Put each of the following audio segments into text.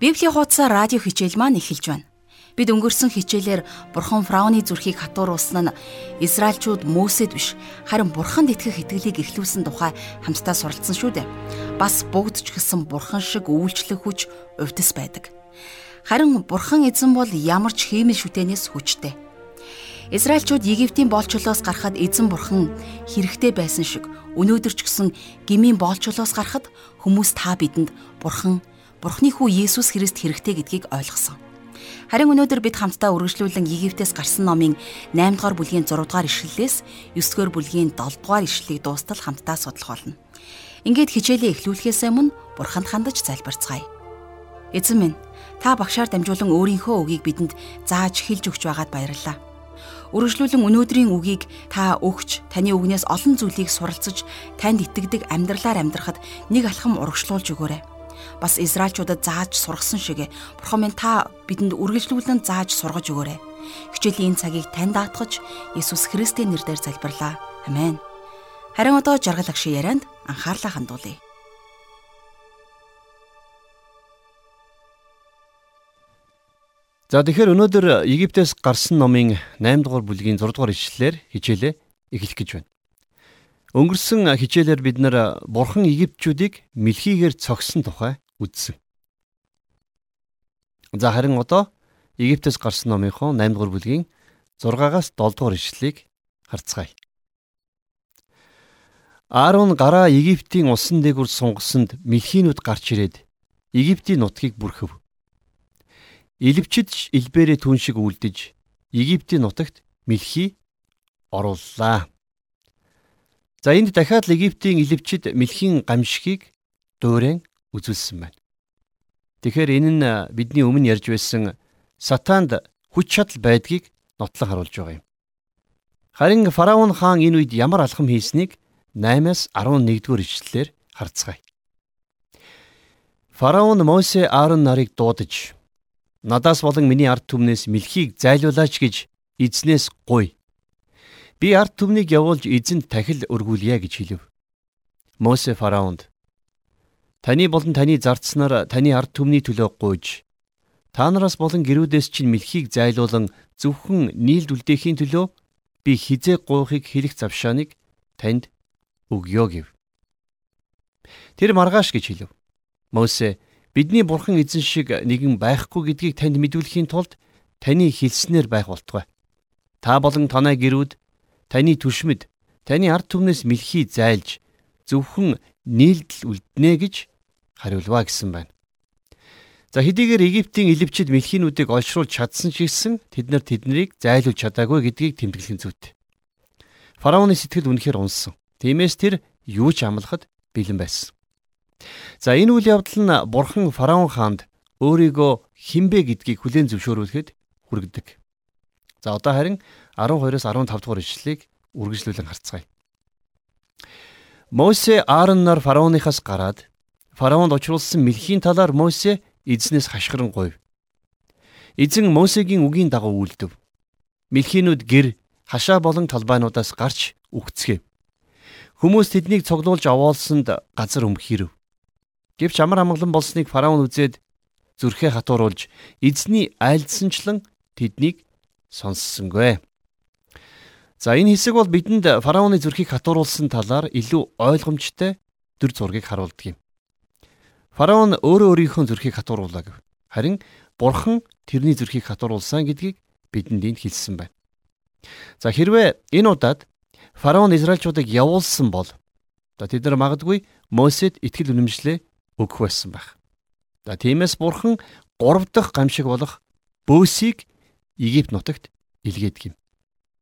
Библийн хуудас радио хичээл маань эхэлж байна. Бид өнгөрсөн хичээлээр Бурхан фараоны зүрхийг хатууруулсан нь Израильчууд Мөсед биш, харин Бурханд итгэх итгэлийг эхлүүлсэн тухай хамтдаа суралцсан шүү дээ. Бас бүгд ч гэсэн Бурхан шиг үйлчлэх хүч увдс байдаг. Харин Бурхан эзэн бол ямар ч хиймэл шүтэнээс хүчтэй. Израильчууд Египтийн боолчлоос гарахад эзэн бурхан хэрэгтэй байсан шиг өнөөдөр ч гэсэн гмийн боолчлоос гарахад хүмүүс та бидэнд бурхан Бурхны хүү Есүс Христ хэрэгтэй гэдгийг ойлгосон. Харин өнөөдөр бид хамтдаа үргэлжлүүлэн Египтээс гарсан номын 8 дугаар бүлгийн 6 дугаар ишлэлээс 9 дугаар бүлгийн 7 дугаар ишлэлийг дуустал хамтдаа судлах болно. Ингээд хичээлээ эхлүүлэхээс өмнө Бурханд хандаж залбирцгаая. Эзэн минь, та багшаар дамжуулан өөрийнхөө үгийг бидэнд зааж хэлж өгч байгаад баярлалаа. Үргэлжлүүлэн өнөөдрийн үгийг та өгч таны үгнээс олон зүйлийг суралцж танд итгэдэг амьдралаар амьдрахад нэг алхам урагшлуулж өгөөрэй бас Израильчуудад зааж сургасан шиг Бурхан минь та бидэнд үргэлжлүүлэн зааж сургаж өгөөрэй. Хичээлийн энэ цагийг тань даатгаж Есүс Христийн нэрээр залбирлаа. Амен. Харин одоо жаргал агшийн ярианд анхаарлаа хандуулъя. За тэгэхээр өнөөдөр Египтээс гарсан номын 8 дугаар бүлгийн 6 дугаар ишлэлээр хичээлээ эхлэх гэж байна. Өнгөрсөн хичээлээр бид нар Бурхан Египтчүүдийг мэлхийгээр цогсон тухай үзсэн. За харин одоо Египтээс гарсан номынхон 8 дугаар бүлгийн 6-аас 7 дугаар ишлэлийг харцгаая. Аарон гараа Египтийн усан дээгүр сунгасанд мэлхийнүүд гарч ирээд Египтийн нутгийг бүрхэв. Илвчидж илбэрээ түн шиг үлдэж Египтийн нутагт мэлхий орууллаа. За энд дахиад Египтийн илвчид мэлхийн гамшигыг дуурайн үзүүлсэн байна. Тэгэхээр энэ нь бидний өмнө ярьж байсан сатанд хүч чадал байдгийг нотлон харуулж байгаа юм. Харин фараон хаан энэ үед ямар алхам хийснийг 8-аас 11-р ишлэлээр харцгаая. Фараон Мосе Аарон нарыг дуудаж надаас болон миний ард түмнээс мэлхийг зайлуулаач гэж эзнээс гуй. Би ард түмнийг явуулж эзэнд тахил өргүүлье гэж хэлв. Мосе фараонд Таны болон таны зардснаар таны ард түмний төлөө гуйж та нараас болон гэрүүдээс чинь мэлхийг зайлуулан зөвхөн нийлд үлдээхийн төлөө би хизээ гуйхыг хэлэх завшааныг танд өгье гэв. Тэр маргааш гэж хэлв. Мосе бидний бурхан эзэн шиг нэгэн байхгүй гэдгийг танд мэдүүлэхийн тулд таны хэлснээр байх болтугай. Та болон танай гэрүүд таны түшмэд таны ард түмнээс мэлхий зайлж зөвхөн нийлдэл үлднэ гэж хариулваа гэсэн байна. За хэдийгээр Египтийн илвчид мэлхийнүүдийг олшруулж чадсан ч гэсэн тэд нар тэднийг зайлуулж чадаагүй гэдгийг тэмдэглэх нь зүйтэй. Фараоны сэтгэл үнэхээр унсан. Тиймээс тэр юу ч амлахад бэлэн байсан. За энэ үйл явдал нь бурхан фараон хаанд өөрийгөө хинбэ гэдгийг хүлээн зөвшөөрүүлэхэд хүргэдэг. За одоо харин 12-оос 15 дугаар ишлэлийг үргэлжлүүлэн харцгаая. Мосе Аарон нар фараоныхаас гараад фараонд учруулсан мэлхийн талаар Мосе эзнээс хашгиран гуйв. Эзэн Мосегийн үгийн дагуу үйлдэв. Мэлхийнүүд гэр хашаа болон талбайнуудаас гарч үхцгээв. Хүмүүс тэднийг цуглуулж овоолсонд газар өмхийрв. Гэвч амар амгалан болсныг фараон үзээд зүрхээ хатууруулж эзний айлдсанчлан тэднийг сонссонгүй. За энэ хэсэг бол бидэнд фараоны зүрхийг хатууруулсан талаар илүү ойлгомжтой дүр зургийг харуулдаг юм. Фараон өөрөө өөрийнхөө зүрхийг хатууруулаа гэв. Харин Бурхан тэрний зүрхийг хатууруулсан гэдгийг бидэнд энд хэлсэн байна. За хэрвээ энэ удаад фараон Израильчуудыг явуулсан бол за тэд нар магадгүй Мосед итгэл үнэмшлээ өгөх байсан байх. За тиймээс Бурхан 3 дахь гамшиг болох бөөсийг Египт нутагт илгээдэг юм.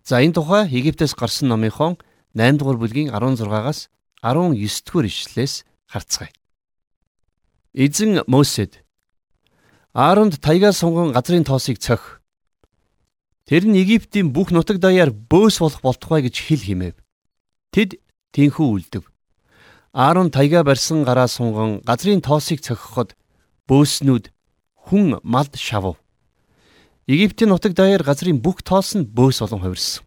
За энэ тухай Египтээс гарсан номынхон 8 дугаар бүлгийн 16-аас 19 дугаар ишлэлээс харцгаая. Эзэн Мосед Ааронд таягаа сунган газрын тоосыг цох. Тэр нь Египтийн бүх нутаг даяар бөөс болох болтугай гэж хэл химээв. Тэд тийхүү үлдэв. Аарон таягаа барьсан гараа сунган газрын тоосыг цохиход бөөснүүд хүн малд шавв. Египтийн нутаг даяар газрын бүх тоос нь бөөс болон хувирсан.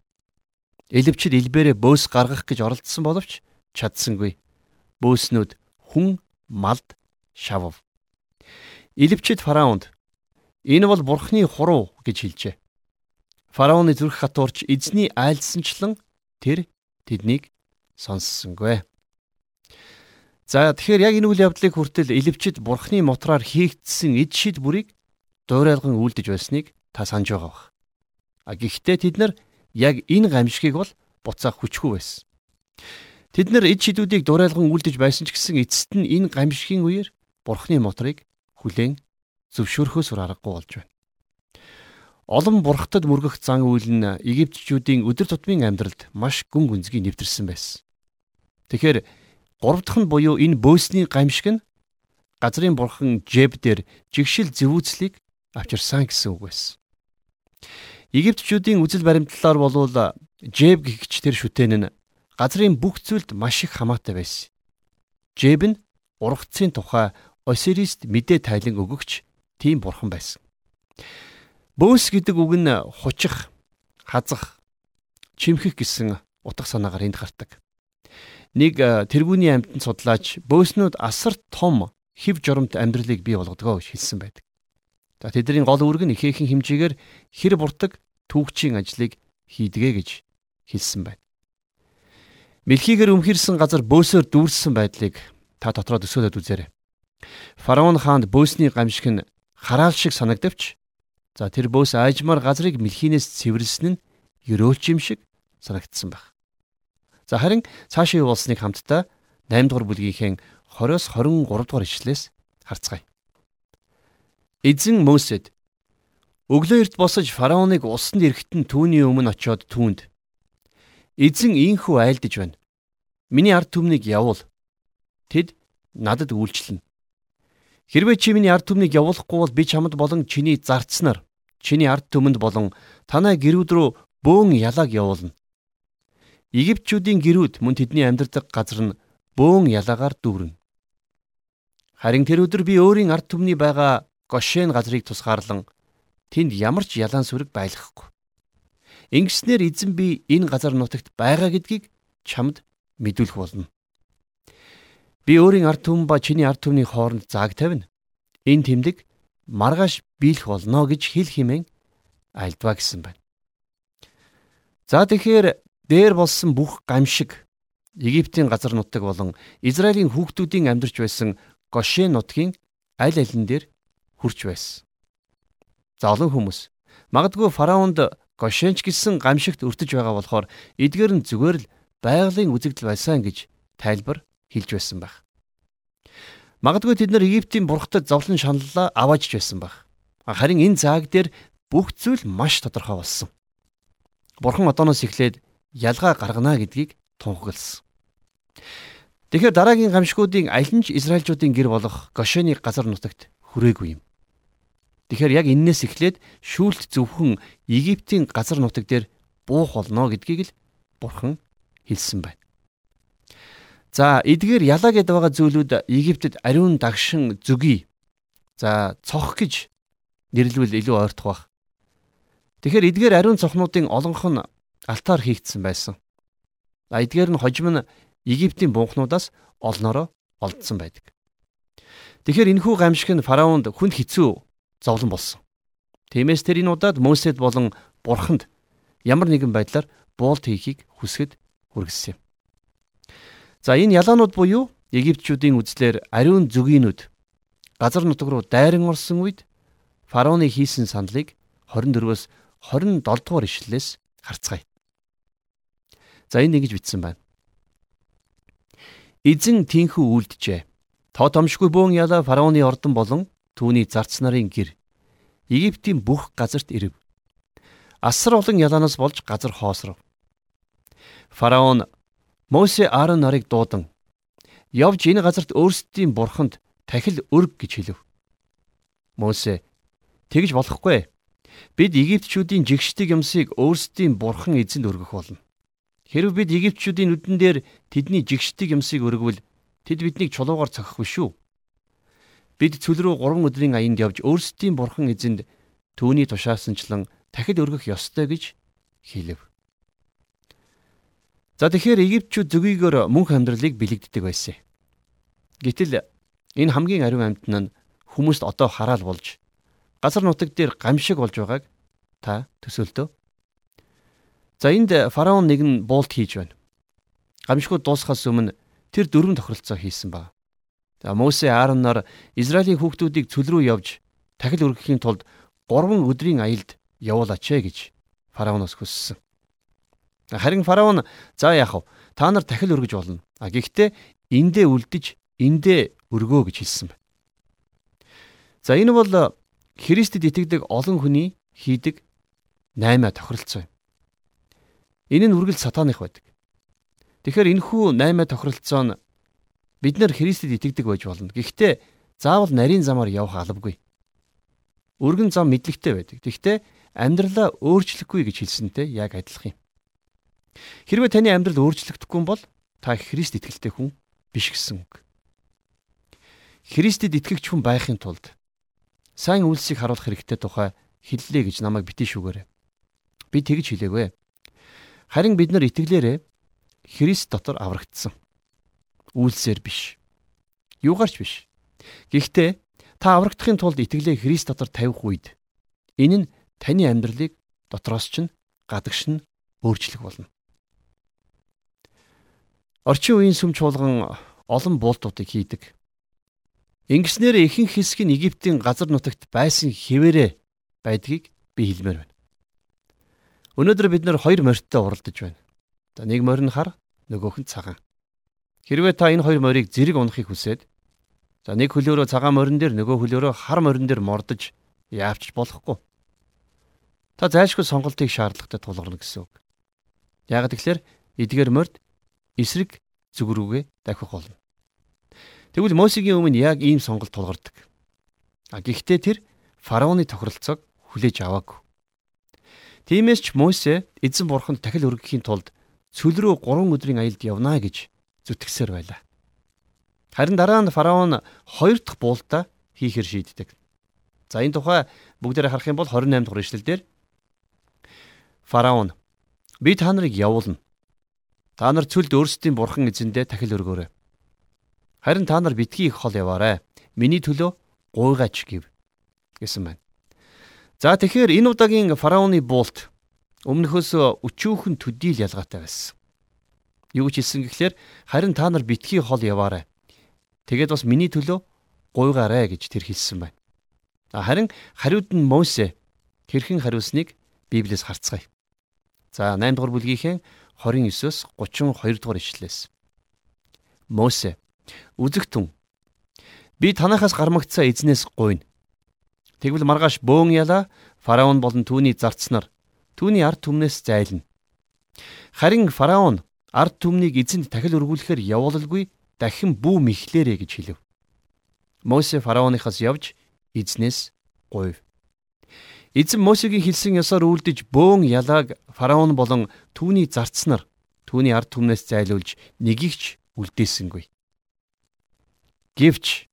Элевчд илбэрээ бөөс гаргах гэж оролдсон боловч чадсангүй. Бөөснүүд хүн малд шавв. Илвчид фараонд энэ бол бурхны хуруу гэж хэлжээ. Фараоны зүрх хатуурч эзний айлсанчлан тэр тэднийг сонссонгүй. За тэгэхээр яг энэ үйл явдлыг хүртэл Илвчид бурхны мотраар хийгдсэн эд шид бүрийг дуурайлган үлдэж байсныг та санаж байгаа бах. А гэхдээ тэд нар яг энэ гамшигыг бол буцаах хүчгүй байсан. Тэд нар эд шидүүдийг дуурайлган үлдэж байсан ч гэсэн эцэст нь энэ гамшигын үеэр бурхны мотрыг хүлээн зөвшөөрөхөөс аргагүй болж байна. Олон бурхтад мөргөх зан үйл нь Египтчүүдийн өдөр тутмын амьдралд маш гүн гүнзгий нэвтэрсэн байсан. Тэгэхээр гурав дахь нь буюу энэ бөөсний гамшиг нь газрын бурхан Жеб дээр жигшил зэвүүцлийг авчирсан гэсэн үг байсан. Египтчүүдийн үзэл баримтлалаар болвол Жеб гихч тэр шүтэн нь газрын бүх зүйлд маш их хамаатай байсан. Жеб нь ургацын тухай Осирист мэдээ тайлан өгөгч тийм бурхан байсан. Бөөс гэдэг үг нь хучих, хазах, чимхэх гэсэн утга санаагаар энд гардаг. Нэг э, тэргүүний амьтан судлаач бөөснүүд асар том хэв жоромт амьдралыг бий болгодгоо гэж хэлсэн байдаг. За тэдний гол үүрэг нь ихээхэн хэмжээгээр хэр буртаг түүхчийн ажлыг хийдгээ гэж хэлсэн байна. Мэлхийгээр өмхирсэн газар бөөсөөр дүүрсэн байдлыг та дотроо төсөөлөд үзээрэй. Фараон хаанд бөөсний гамшиг нь хараал шиг санагдавч За тэр бөөс аажмаар газрыг мэлхийнээс цэвэрлсэн нь ерөөлч юм шиг санагдсан баг. За харин цаашаа юу болсныг хамтдаа 8 дугаар бүлгийнхээ 20-оос 23 дугаар ишлээс харцгаая. Эзэн Мөсед өглөө эрт босож фараоныг усанд ирэхтэн түүний өмнө очиод түүнд Эзэн ийхүү айлдж байна. Миний ард түмнийг явуул. Тэд надад үйлчлэнэ. Хэрвээ чи миний ард түмнийг явуулахгүй бол би чамд болон чиний зарцнаар чиний ард түмэнд болон танай гэрүүд рүү бөөн ялааг явуулна. Египтчүүдийн гэрүүд мөн тэдний амьдардаг газар нь бөөн ялаагаар дүүрнэ. Харин тэр өдөр би өөрийн ард түмний байгаа Гошен газрыг тусгаарлан тэнд ямар ч ялаан сүрэг байлгахгүй. Ингэснээр эзэн би энэ газар нутагт байгаа гэдгийг чамд мэдүүлэх болно. Би өөрийн ард түмэн ба чиний ард түмний хооронд зааг тавина. Энэ тэмдэг маргааш биелэх болно гэж хэл химэн альдва гэсэн байна. За тэгэхээр дээр болсон бүх гамшиг Египтийн газар нутаг болон Израилийн хүүхдүүдийн амьдарч байсан Гошен нутгийн аль алин дээр хүрч байсан. За олон хүмүүс магадгүй фараонд Гошенч гэсэн гамшигт өртөж байгаа болохоор эдгээр нь зүгээр л байгалийн үзэгдэл байсан гэж тайлбар хэлж байсан байх. Магадгүй тэд нар Египтийн бурхтад зовлон шаналлаа аваажж байсан баг. Харин энэ зааг дээр бүх зүйл маш тодорхой болсон. Бурхан одооноос эхлээд ялгаа гаргана гэдгийг тунхагласан. Тэгэхээр дараагийн гамшгуудын аль нь ч Израильчуудын гэр болох Гошены газар нутагт хүрээгүй юм. Тэгэхээр яг энээс эхлээд шүүлт зөвхөн Египтийн газар нутаг дээр буух болно гэдгийг л Бурхан хэлсэн байна. За эдгээр ялаа гэдээ байгаа зүйлүүд Египтэд ариун дагшин зүгий. За цох гэж нэрлэвэл илүү ойртох баг. Тэгэхээр эдгээр ариун цохнуудын олонх нь алтаар хийгдсэн байсан. А эдгээр нь хожим нь Египтийн бунхнуудаас олноороо олдсон байдаг. Тэгэхээр энэхүү гамшиг нь фараонд хүнд хэцүү зовлон болсон. Тиймээс тэр энэ удаад Мөсед болон Бурханд ямар нэгэн байдлаар буулт хийхийг хүсгэд хүргэсэн юм. За энэ ялаанууд буюу Египтчүүдийн үзлээр ариун зүгийнүүд газар нутаг руу дайран орсон үед фараоны хийсэн саналыг 24-өөс 27 дугаар ишлэлээс харцгаая. За энэ ингэж бичсэн байна. Эзэн тинхүү үлджээ. Тоо томшгүй бөөн ялаа фараоны ордон болон түүний зарц нарын гэр Египтийн бүх газарт ирэв. Асар олон ялаанаас болж газар хоосров. Фараон Мосе Аарон нарыг дуудан явж энэ газарт өөрсдийн бурханд тахил өрг гэж хэлв. Мосе тэгж болохгүй. Бид Египтчүүдийн жигшдэг юмсыг өөрсдийн бурхан эзэнд өргөх болно. Хэрв бид Египтчүүдийн нүдэн дээр тэдний жигшдэг юмсыг өргөвөл тэд биднийг чулуугаар цохих биш үү? Бид цүл рүү 3 өдрийн аянд явж өөрсдийн бурхан эзэнд түүний тушаасанчлан тахил өргөх ёстой гэж хэлв. За тэгэхээр Египтчүүд зөвгүйгээр мөнх амьдралыг бэлэгддэг байсан. Гэтэл энэ хамгийн ариун амьтан нь хүмүүст одоо хараал болж газар нутаг дээр гамшиг болж байгааг та төсөөлтөө. За энд фараон нэгэн буулт хийж байна. Гамшигуд дуусахаас өмнө тэр дөрвөн тохиролцоо хийсэн баг. За Мосе Аароноор Израилийн хүүхдүүдийг цөл рүү явж тахил өргөхийн тулд 3 өдрийн аялд явуулаач ээ гэж фараоноос хүссэн. Харин фараон за яах вэ? Та нар тахил өргөж болно. А гэхдээ эндээ үлдэж эндээ өргөө гэж хэлсэн байна. За энэ бол Христэд итгэдэг олон хүний хийдэг 8 тохиролцоо юм. Энэ нь үргэлж сатаных байдаг. Тэгэхээр энэхүү 8 тохиролцоо нь бид нар Христэд итгэдэг байж болно. Гэхдээ заавал нарийн замаар явах албагүй. Өргөн зам мэдлэгтэй байдаг. Гэхдээ амьдралаа өөрчлөхгүй гэж хэлсэнтэй яг адилхан юм. Хэрвээ таны амьдрал өөрчлөгдөхгүй бол та Христ итгэлтэй хүн биш гэсэн үг. Христэд итгэгч хүн байхын тулд сайн үйлсийг харуулах хэрэгтэй тухай хэллээ гэж намайг битгий шүүгээрэй. Би тэгж хэлээгүй. Харин бид нар итгэлээрээ Христ дотор аврагдсан. Үйлсээр биш. Юугаарч биш. Гэхдээ та аврагдахын тулд итгэлээ Христ дотор тавих үед энэ нь таны амьдралыг дотроос ч гадагш нь өөрчлөх болно. Орчин үеийн сүм чуулган олон буултуудыг хийдэг. Ингэснээр ихэнх хэсэг нь Египтийн газар нутагт байсан хэвээрээ байдгийг би хэлмээр байна. Өнөөдөр бид нэр хоёр морьтой уралдаж байна. За нэг морь нь хар, нөгөөх нь цагаан. Хэрвээ та энэ хоёр морийг зэрэг унахыг хүсээд за нэг хөлөөрөө цагаан морин дээр нөгөө хөлөөрөө хар морин дээр мордож яавч болохгүй. Та зайлшгүй сонголтыг шаардлагатай тулгарна гэсэн үг. Яг тэгэхээр эдгээр морд эсрэг зүг рүүгээ дахих болно. Тэгвэл Мосегийн өмнө яг ийм сонголт тулгардаг. А гэхдээ тэр фараоны тохиролцоог хүлээж аваагүй. Тиймээс ч Мосе эзэн бурханд дахил өргөхийн тулд цөл рүү 3 өдрийн аялд явнаа гэж зүтгэсээр байлаа. Харин дараа нь фараон хоёр дахь буултаа хийхэр шийддэг. За энэ тухай бүгдээрээ харах юм бол 28 дугаар ишлэлдэр фараон би та нарыг явуулна Та нар цөлд өөрсдийн бурхан эзэндээ тахил өргөөрэй. Харин та нар битгий их хол яваарай. Миний төлөө гуйгаач гэв гэсэн байна. За тэгэхээр энэ удаагийн фараоны буулт өмнөхөөс өчүүхэн төдийл ялгаатай байсан. Юу ч хэлсэн гэхлээр харин та нар битгий хол яваарай. Тэгээд бас миний төлөө гуйгаарай гэж тэр хэлсэн байна. Харин хариуд нь Мосе хэрхэн хариулсныг Библиэс харцгаая. За 8 дугаар бүлгийнхээ 29-оос 32 дугаар ишлээс. Мосе үзэгтэн би танахаас гармагцаа эзнээс гуйна. Тэгвэл маргааш бөөн яла фараон болон түүний зарцнаар түүний ард түмнээс зайлна. Харин фараон ард түмнийг эзэнд дахил өргүүлэхээр явуулалгүй дахин бүү мэхлээрэ гэж хэлв. Мосе фараоныхаас явж эзнээс гуйв. Эзэн Мосегийн хэлсэн ёсоор үйлдэж бөөн ялааг фараон болон түүний зарцнаар түүний ард түмнээс зайлуулж нэгийг ч үлдээсэнгүй. Гэвч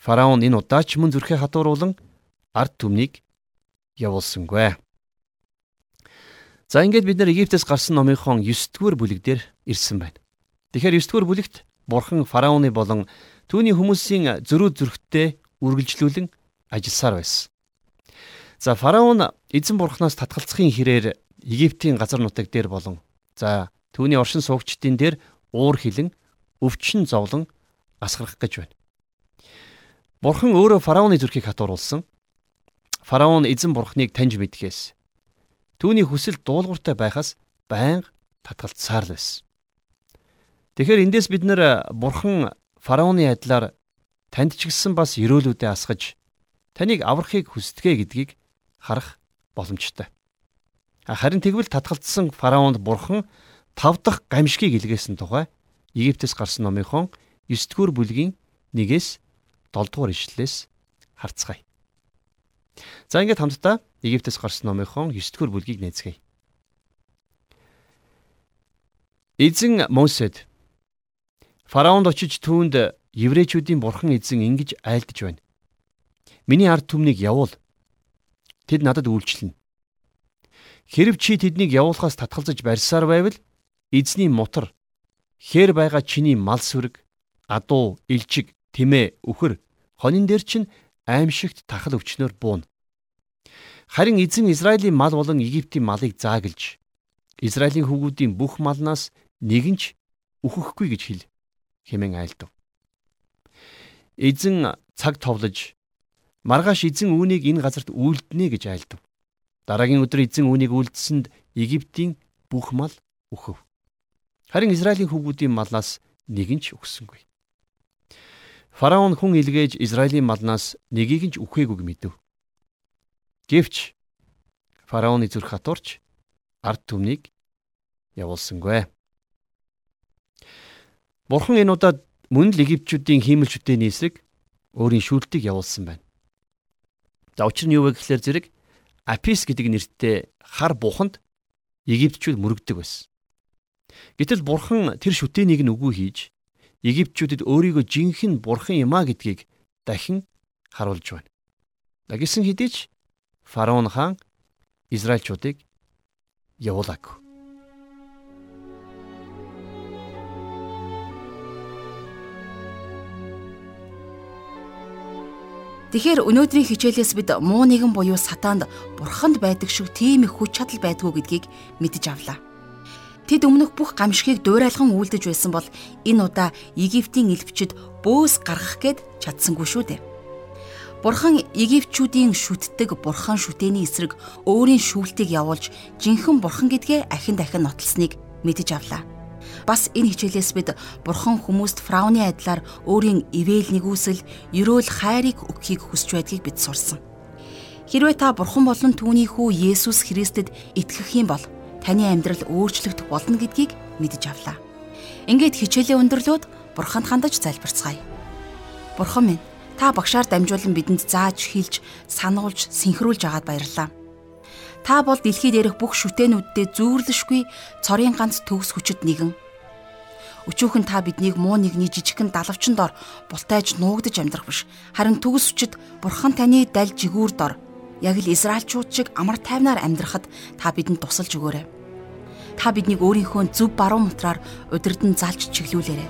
фараон энэ удаач мөн зүрхээ хатууруулан ард түмнийг явуулсангүй. За ингээд бид нар Египтээс гарсан номынхон 9 дугаар бүлэг дээр ирсэн байна. Тэгэхээр 9 дугаар бүлэгт бурхан фараоны болон түүний хүмүүсийн зөрүү зүрхтээ үргэлжлүүлэн ажилласаар байсан. За фараон эзэн бурхнаас татгалцахын хэрээр Египтийн газар нутаг дээр болон за түүний оршин суугчдын дээр уур хилэн өвчин зовлон асгарах гэж байна. Бурхан өөрөө фараоны зүрхийг хатууруулсан. Фараон эзэн бурхныг таньж мэдхээс түүний хүсэл дуулууртай байхаас байнга татгалцсаар л байсан. Тэгэхээр эндээс бид нэр бурхан фараоны адилаар танд ч гэсэн бас өрөөлүүдэд асгаж таныг аврахыг хүсдэгэ гэдгийг харах боломжтой. Харин тэгвэл татгалцсан фараонд бурхан тав дахь гамшигыг илгээсэн тухай Египтээс гарсан номынхон 9 дугаар бүлгийн 1-ээс 7 дугаар ишлэлээс харцгаая. За ингээд хамтдаа Египтээс гарсан номынхон 9 дугаар бүлгийг нээцгээе. Эзэн Мосед фараонд очиж түүнд еврейчүүдийн бурхан эзэн ингэж айлдж байна. Миний ард түмнийг явуул тэд надад үйлчлэнэ. Хэрв чи тэднийг явуулахаас татгалзаж барьсаар байвал эзний мотор хээр байгаа чиний мал сүрэг, адуу, илчиг, тэмээ, үхэр хонин дээр чинь аимшигт тахал өвчнөөр бууна. Харин эзэн Израилийн мал болон Египтийн малыг зааглж Израилийн хүүгүүдийн бүх малнаас нэг нь ч үхэхгүй гэж хэл хэмээн айлдав. Эзэн цаг товлож маргааш эзэн үүнийг энэ газарт үйлдэнэ гэж айлдав. Дараагийн өдөр эзэн үүнийг үйлдсэнд Египтийн бүх мал үхв. Харин Израилийн хүүгүүдийн малнаас нэг нь ч өгсөнгүй. Фараон хүн илгээж Израилийн малнаас нэгийг нь ч үхээгүй мэдэв. Гэвч фараоны зүрх хатуурч ард түмнийг явуулсангүй. Бурхан энэ удаад мөн л Египтчүүдийн хиймэл шүтээний эсрэг өөрийн шүүлтийг явуулсан байна. За учир нь юу вэ гэхлээр зэрэг Апис гэдэг нэртэй хар буханд Египтчүүд мөрөгдөг байсан. Гэтэл бурхан тэр шүтээнийг нь үгүй хийж Египтчүүдэд өөрийгөө жинхэнэ бурхан юм а гэдгийг дахин харуулж байна. Гэсэн хэдий ч фараон хаан Израильчуудыг явуулаагүй. Тэгэхээр өнөөдрийн хичээлээс бид муу нэгэн буюу сатаанд бурханд байдаг шиг тийм их хүч чадал байдгүй гэдгийг мэдэж авлаа. Тэд өмнөх бүх гамшигыг дуурайлхан үйлдэж байсан бол энэ удаа Египтийн элбчэд бөөс гаргах гээд чадсангүй шүү дээ. Бурхан Египтчүүдийн шүтдэг бурхан шүтээний эсрэг өөрийн шүүлтийг явуулж жинхэнэ бурхан гэдгээ ахин дахин нотолсныг мэдэж авлаа. Бас энэ хичээлээс бид бурхан хүмүүст фрауны адилаар өөрийн ивэл нэгүсэл, ерөөл хайрыг өгөхийг хүсч байдгийг бид сурсан. Хэрвээ та бурхан болон түүний хүү Есүс Христэд итгэх юм бол таны амьдрал өөрчлөгдөх болно гэдгийг мэдэж авлаа. Ингээд хичээлийн өндөрлөөд бурханд хандаж залбирцгаая. Бурхан минь, та багшаар дамжуулан бидэнд зааж, хэлж, сануулж, синхруулж агаад баярлалаа. Та бол дэлхийд ярих бүх шүтээнүүддээ зүүрлэшгүй цорын ганц төгс хүчит нэгэн Өчүүхэн та биднийг муу нэгний жижигхэн далавчин дор бултайж нуугдж амьдрах биш. Харин төгс үчид Бурхан таны даль жигүүр дор яг л Израильчууд шиг амар тайвнаар амьдрахад та бидэнд тусалж өгөөрэй. Та биднийг өөрийнхөө зөв баруун мутраар удирдан залж чиглүүлээрэй.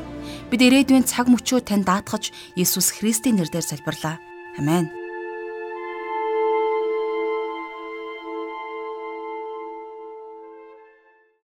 Бид ирээдүйн цаг мөчөө тань даатгаж Иесус Христийн нэрээр залбирлаа. Амен.